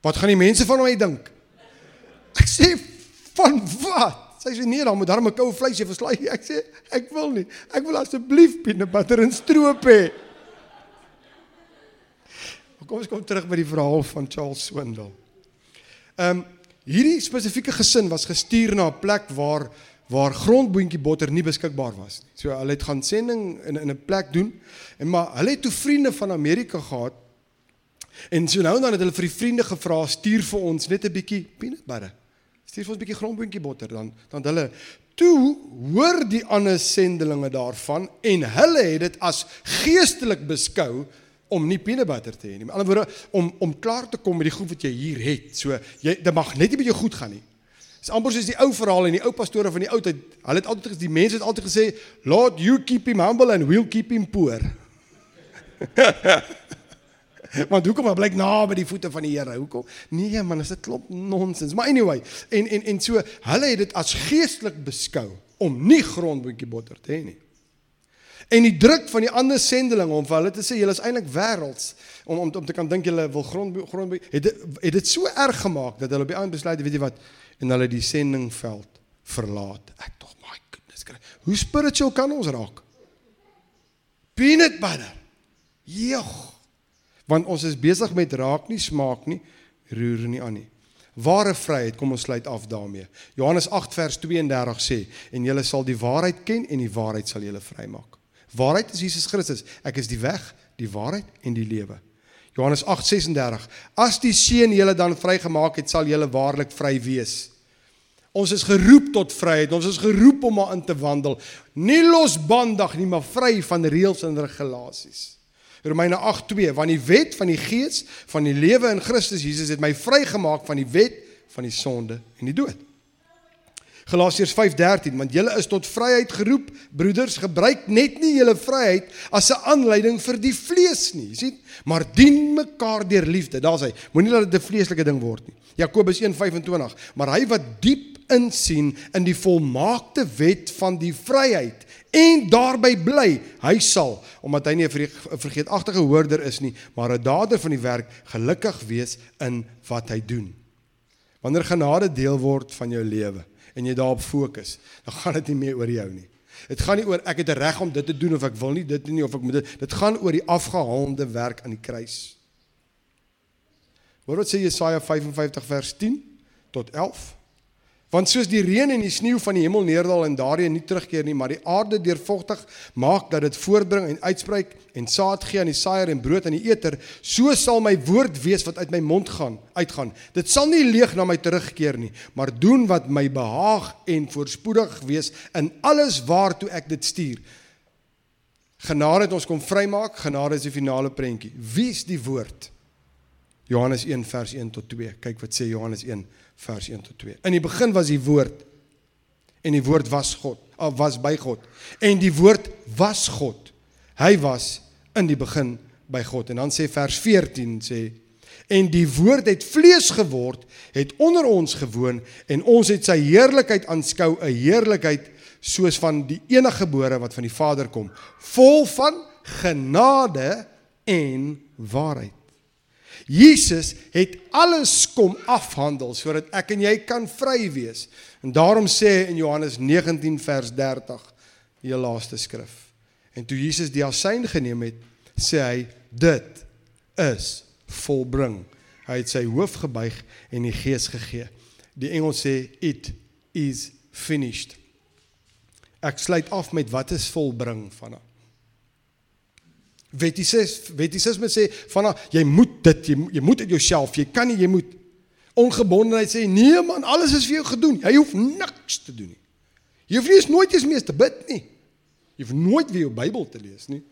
Wat gaan die mense van my dink? Ek sê van wat? Sy sê nee, dan moet daar 'n koue vleisie verslaai. Ek sê ek wil nie. Ek wil asseblief peanut butter en stroop hê. Kom ons kom terug by die verhaal van Charles Swindle. Ehm um, hierdie spesifieke gesin was gestuur na 'n plek waar waar grondboontjie botter nie beskikbaar was nie. So hulle het gaan sending in in 'n plek doen en maar hulle het toe vriende van Amerika gehad. En so nou dan het hulle vir die vriende gevra stuur vir ons net 'n bietjie peanut butter. Stuur vir ons 'n bietjie grondboontjie botter dan dan hulle toe hoor die ander sendelinge daarvan en hulle het dit as geestelik beskou om nie peanut butter te hê nie. Met ander woorde om om klaar te kom met die goed wat jy hier het. So jy dit mag net nie met jou goed gaan nie. Dis amper soos die ou verhaal en die ou pastore van die ou tyd. Hulle het altyd die mense het altyd gesê, "Lord, you keep him humble and we'll keep him poor." Want hoekom bly ek na by die voete van die Here? Hoekom? Nee man, dit klop nonsens. Maar anyway, en en en so, hulle het dit as geestelik beskou om nie grondboetjie botter te hê nie. En die druk van die ander sendelinge om vir hulle te sê julle is eintlik wêrelds om om om te kan dink julle wil grond grond het dit het dit so erg gemaak dat hulle op die aand besluit weet jy wat en hulle die sendingveld verlaat. Ek tog my goodness. Hoe spiritual kan ons raak? Peanut butter. Jogg. Want ons is besig met raak nie smaak nie, roer nie aan nie. Ware vryheid, kom ons sluit af daarmee. Johannes 8 vers 32 sê en julle sal die waarheid ken en die waarheid sal julle vrymaak. Waarheid is Jesus Christus. Ek is die weg, die waarheid en die lewe. Johannes 8:36 As die seun julle dan vrygemaak het, sal julle waarlik vry wees. Ons is geroep tot vryheid. Ons is geroep om daarin te wandel. Nie losbandig nie, maar vry van reëls en regulasies. Romeine 8:2 Want die wet van die gees van die lewe in Christus Jesus het my vrygemaak van die wet van die sonde en die dood. Galasiërs 5:13 want julle is tot vryheid geroep. Broeders gebruik net nie julle vryheid as 'n aanleiding vir die vlees nie sien? Maar dien mekaar deur liefde. Daar's hy. Moenie dat dit 'n vleeslike ding word nie. Jakobus 1:25. Maar hy wat diep insien in die volmaakte wet van die vryheid en daarby bly, hy sal, omdat hy nie 'n vergeetagtige hoorder is nie, maar 'n dader van die werk, gelukkig wees in wat hy doen. Wanneer genade deel word van jou lewe en jy daarop fokus, dan gaan dit nie meer oor jou nie. Dit gaan nie oor ek het 'n reg om dit te doen of ek wil nie dit nie of ek moet dit. Dit gaan oor die afgehaalde werk aan die kruis. Hoor wat sê Jesaja 55 vers 10 tot 11. Want soos die reën en die sneeu van die hemel neerdal en daarin nie terugkeer nie, maar die aarde deurvogtig maak dat dit voortbring en uitspreek en saad gee aan die saaier en brood aan die eter, so sal my woord wees wat uit my mond gaan, uitgaan. Dit sal nie leeg na my terugkeer nie, maar doen wat my behaag en voorspoedig wees in alles waartoe ek dit stuur. Genade het ons kom vrymaak, genade is die finale prentjie. Wie is die woord? Johannes 1 vers 1 tot 2. Kyk wat sê Johannes 1 vers 1 tot 2. In die begin was die woord en die woord was God, of was by God. En die woord was God. Hy was in die begin by God. En dan sê vers 14 sê en die woord het vlees geword, het onder ons gewoon en ons het sy heerlikheid aanskou, 'n heerlikheid soos van die enige gebore wat van die Vader kom, vol van genade en waarheid. Jesus het alles kom afhandel sodat ek en jy kan vry wees. En daarom sê in Johannes 19 vers 30 die laaste skrif. En toe Jesus die asyn geneem het, sê hy dit is volbring. Hy het sy hoof gebuig en die gees gegee. Die engel sê it is finished. Ek sluit af met wat is volbring vanaf. Wettises wettisisme sê van jy moet dit jy, jy moet dit jouself jy kan nie jy moet ongebondenheid sê nee man alles is vir jou gedoen. Jy hoef niks te doen nie. Jy hoef nie eens nooit eens meer te bid nie. Jy hoef nooit weer jou Bybel te lees nie.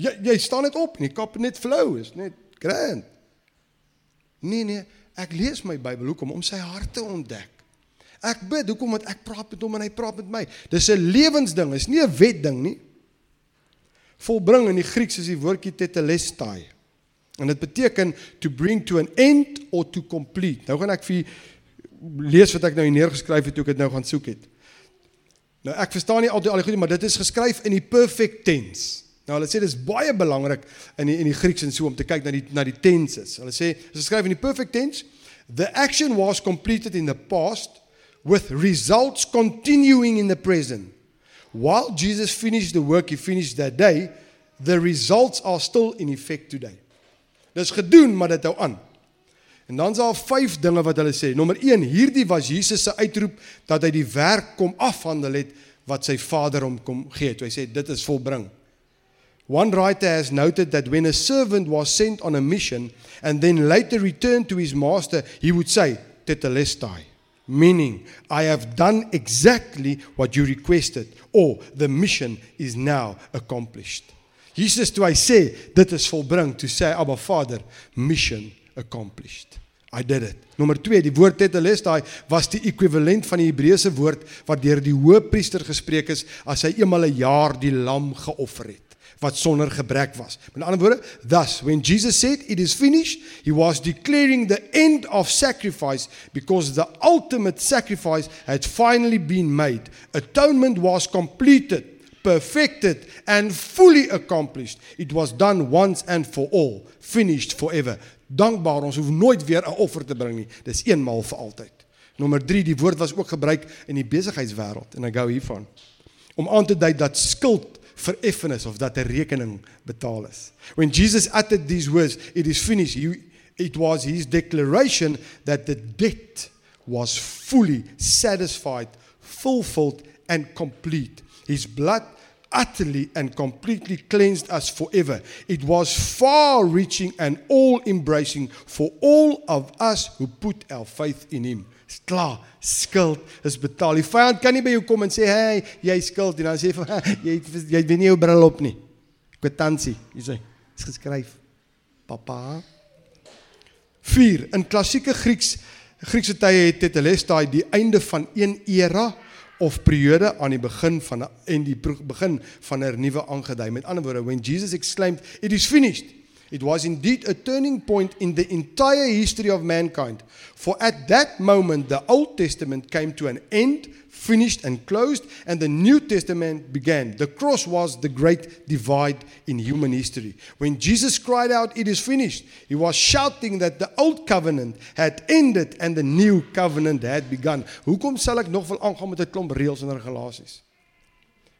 Jy jy staan net op en jy kap net flou is net grand. Nee nee ek lees my Bybel hoekom? Om sy hart te ontdek. Ek bid hoekom? Want ek praat met hom en hy praat met my. Dis 'n lewensding is nie 'n wet ding nie volbring in die Grieks is die woordjie tetelestai. En dit beteken to bring to an end or to complete. Nou gaan ek vir lees wat ek nou hier neergeskryf het toe ek dit nou gaan soek het. Nou ek verstaan nie altyd al die goed nie, maar dit is geskryf in die perfect tense. Nou hulle sê dis baie belangrik in die in die Grieks en so om te kyk na die na die tenses. Hulle sê dit is geskryf in die perfect tense. The action was completed in the past with results continuing in the present. While Jesus finished the work he finished that day, the results are still in effect today. Dis gedoen, maar dit hou aan. En dan is daar vyf dinge wat hulle sê. Nommer 1, hierdie was Jesus se uitroep dat hy die werk kom afhandel het wat sy Vader hom kom gee. Hy sê dit is volbring. One writer has noted that when a servant was sent on a mission and then later returned to his master, he would say, "Tetelestai." Meaning I have done exactly what you requested or the mission is now accomplished. Jesus toe hy sê dit is volbring, toe sê Abba Vader, mission accomplished. I did it. Nommer 2, die woord tetelestai was die ekwivalent van die Hebreëse woord wat deur die hoëpriester gespreek is as hy eenmal 'n jaar die lam geoffer het wat sonder gebrek was. Met ander woorde, thus when Jesus said it is finished, he was declaring the end of sacrifice because the ultimate sacrifice had finally been made. Atonement was completed, perfected and fully accomplished. It was done once and for all, finished forever. Dankbaar ons hoef nooit weer 'n offer te bring nie. Dis eenmaal vir altyd. Nommer 3, die woord was ook gebruik in die besigheidswêreld en ek gou hiervan om aan te dui dat skuld vereffenis of dat 'n rekening betaal is. When Jesus uttered these words, it is finished. He, it was his declaration that the debt was fully satisfied, fulfilled and complete. His blood utterly and completely cleansed us forever. It was far reaching and all embracing for all of us who put our faith in him. Dis klaar, skuld is betaal. Die vyand kan nie by jou kom en sê, "Hey, jy skuld," en dan sê hy, "Jy jy weet nie jou bril op nie." Kwitansie, jy sê, is geskryf. Papa. 4 In klassieke Grieks Griekse tye het Tetelestai die einde van een era of periode aan die begin van en die begin van 'n nuwe aangedui. Met ander woorde, when Jesus exclaimed, "It is finished," It was indeed a turning point in the entire history of mankind. For at that moment, the Old Testament came to an end, finished and closed, and the New Testament began. The cross was the great divide in human history. When Jesus cried out, It is finished, he was shouting that the old covenant had ended and the new covenant had begun. Hoekom sal ek nog wil aangaan met 'n klomp reëls en regulasies?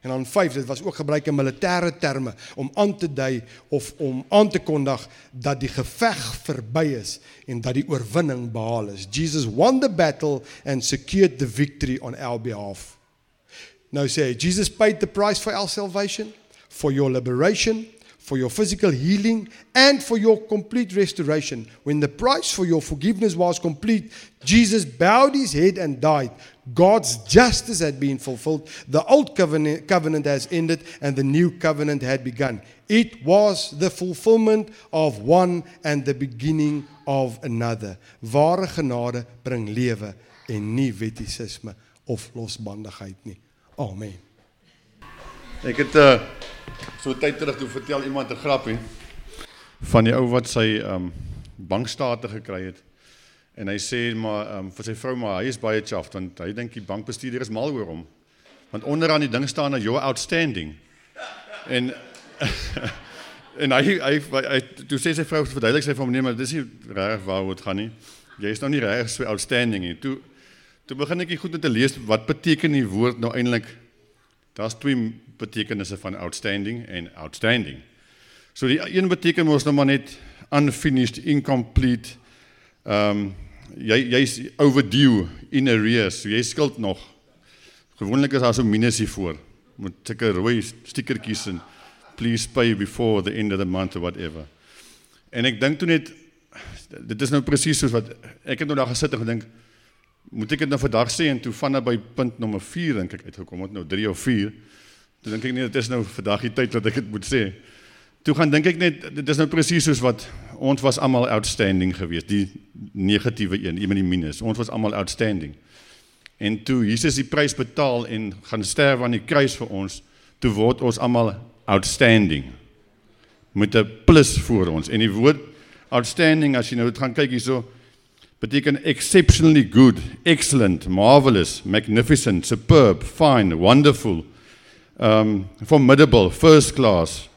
En dan 5, dit was ook gebruik in militêre terme om aan te dui of om aan te kondig dat die geveg verby is en dat die oorwinning behaal is. Jesus won the battle and secured the victory on our behalf. Nou sê Jesus paid the price for our salvation, for your liberation, for your physical healing and for your complete restoration. When the price for your forgiveness was complete, Jesus bowed his head and died. God's justice had been fulfilled. The old covenant, covenant has ended and the new covenant had begun. It was the fulfillment of one and the beginning of another. Ware genade bring lewe en nie wettisisme of losbandigheid nie. Amen. Ek het uh so tyd terug toe vertel iemand 'n grappie van die ou wat sy um bankstate gekry het. En hy sê maar um vir sy vrou maar hy is baie chuffed want hy dink die bankbestuurder is mal oor hom. Want onderaan die ding staan dat you're outstanding. En en hy hy, hy, hy toe sê sy vrou verduidelik sy vir hom nee maar dis nie reg waaroor dit gaan nie. Jy is nou nie reg so outstanding nie. Toe toe begin ek goed om te lees wat beteken die woord nou eintlik Daar's twee betekenisse van outstanding en outstanding. So die een beteken mos nou maar net unfinished, incomplete. Ehm um, jy jy's overdue in arrears. So jy skuld nog. Gewoonlik is daar so minusie voor met sulke rooi stikertjies en please pay before the end of the month or whatever. En ek dink toe net dit is nou presies soos wat ek het nou daar gesit en gedink moet ek dit nou vandag sê en toe van by punt nommer 4 dink ek uitgekom het nou 3 of 4 toe dink ek nie dit is nou vandag die tyd dat ek dit moet sê toe gaan dink ek net dit is nou presies soos wat ons was almal outstanding geweest. Die negatiewe een een met die minus. Ons was almal outstanding. En toe Jesus die prys betaal en gaan sterf aan die kruis vir ons toe word ons almal outstanding. Met 'n plus voor ons. En die woord outstanding as jy nou gaan kyk hierso beteken exceptionally good, excellent, marvelous, magnificent, superb, fine, wonderful, um formidable, first class,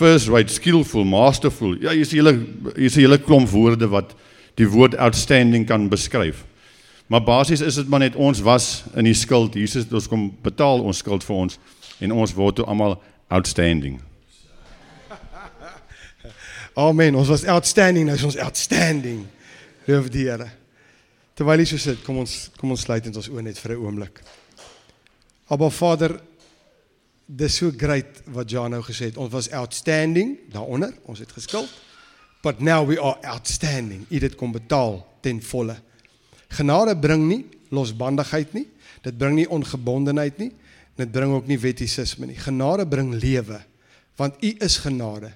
first rate, skillful, masterful. Ja, jy sien hele jy sien hele klomp woorde wat die woord outstanding kan beskryf. Maar basies is dit maar net ons was in die skuld. Jesus het ons kom betaal ons skuld vir ons en ons word toe almal outstanding. Amen. Ons was outstanding, nou is ons outstanding. Loof die Here. Terwyl jy so sit, kom ons kom ons sluit ons oë net vir 'n oomblik. Abba Vader, dis so great wat Jan nou gesê het. Ons was outstanding daaronder, ons het geskuld. But now we are outstanding. U dit kom betaal ten volle. Genade bring nie losbandigheid nie. Dit bring nie ongebondenheid nie. Dit bring ook nie wettisisme nie. Genade bring lewe. Want U is genade.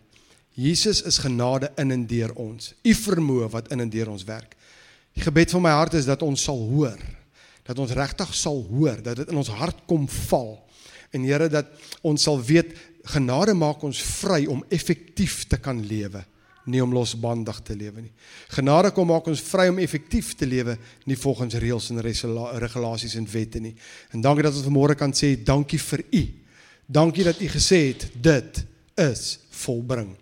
Jesus is genade in en deur ons. U vermoë wat in en deur ons werk. Die gebed van my hart is dat ons sal hoor. Dat ons regtig sal hoor, dat dit in ons hart kom val. En Here dat ons sal weet genade maak ons vry om effektief te kan lewe, nie om losbandig te lewe nie. Genade kom maak ons vry om effektief te lewe, nie volgens reëls en regulasies en wette nie. En dankie dat ons vanmôre kan sê dankie vir u. Dankie dat u gesê het dit is volbring.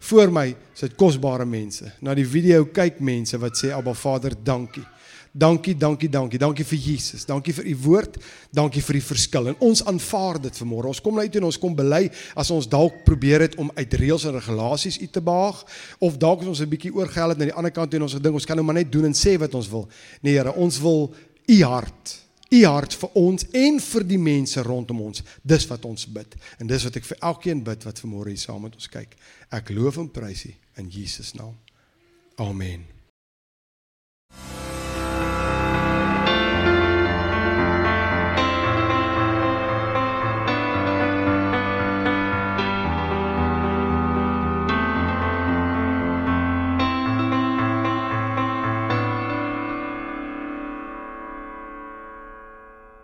Voor my sit kosbare mense. Na die video kyk mense wat sê Abba Vader, dankie. Dankie, dankie, dankie. Dankie vir Jesus. Dankie vir u woord. Dankie vir die verskil. En ons aanvaar dit vanmôre. Ons kom nou uit en ons kom bely as ons dalk probeer het om uit reëls en regulasies u te behaag of dalk ons 'n bietjie oorgehel het na die ander kant en ons gedink ons kan nou maar net doen en sê wat ons wil. Nee Here, ons wil u hart u hart vir ons en vir die mense rondom ons. Dis wat ons bid. En dis wat ek vir elkeen bid wat vanmôre hier saam met ons kyk. Ek loof en prys U in Jesus naam. Amen.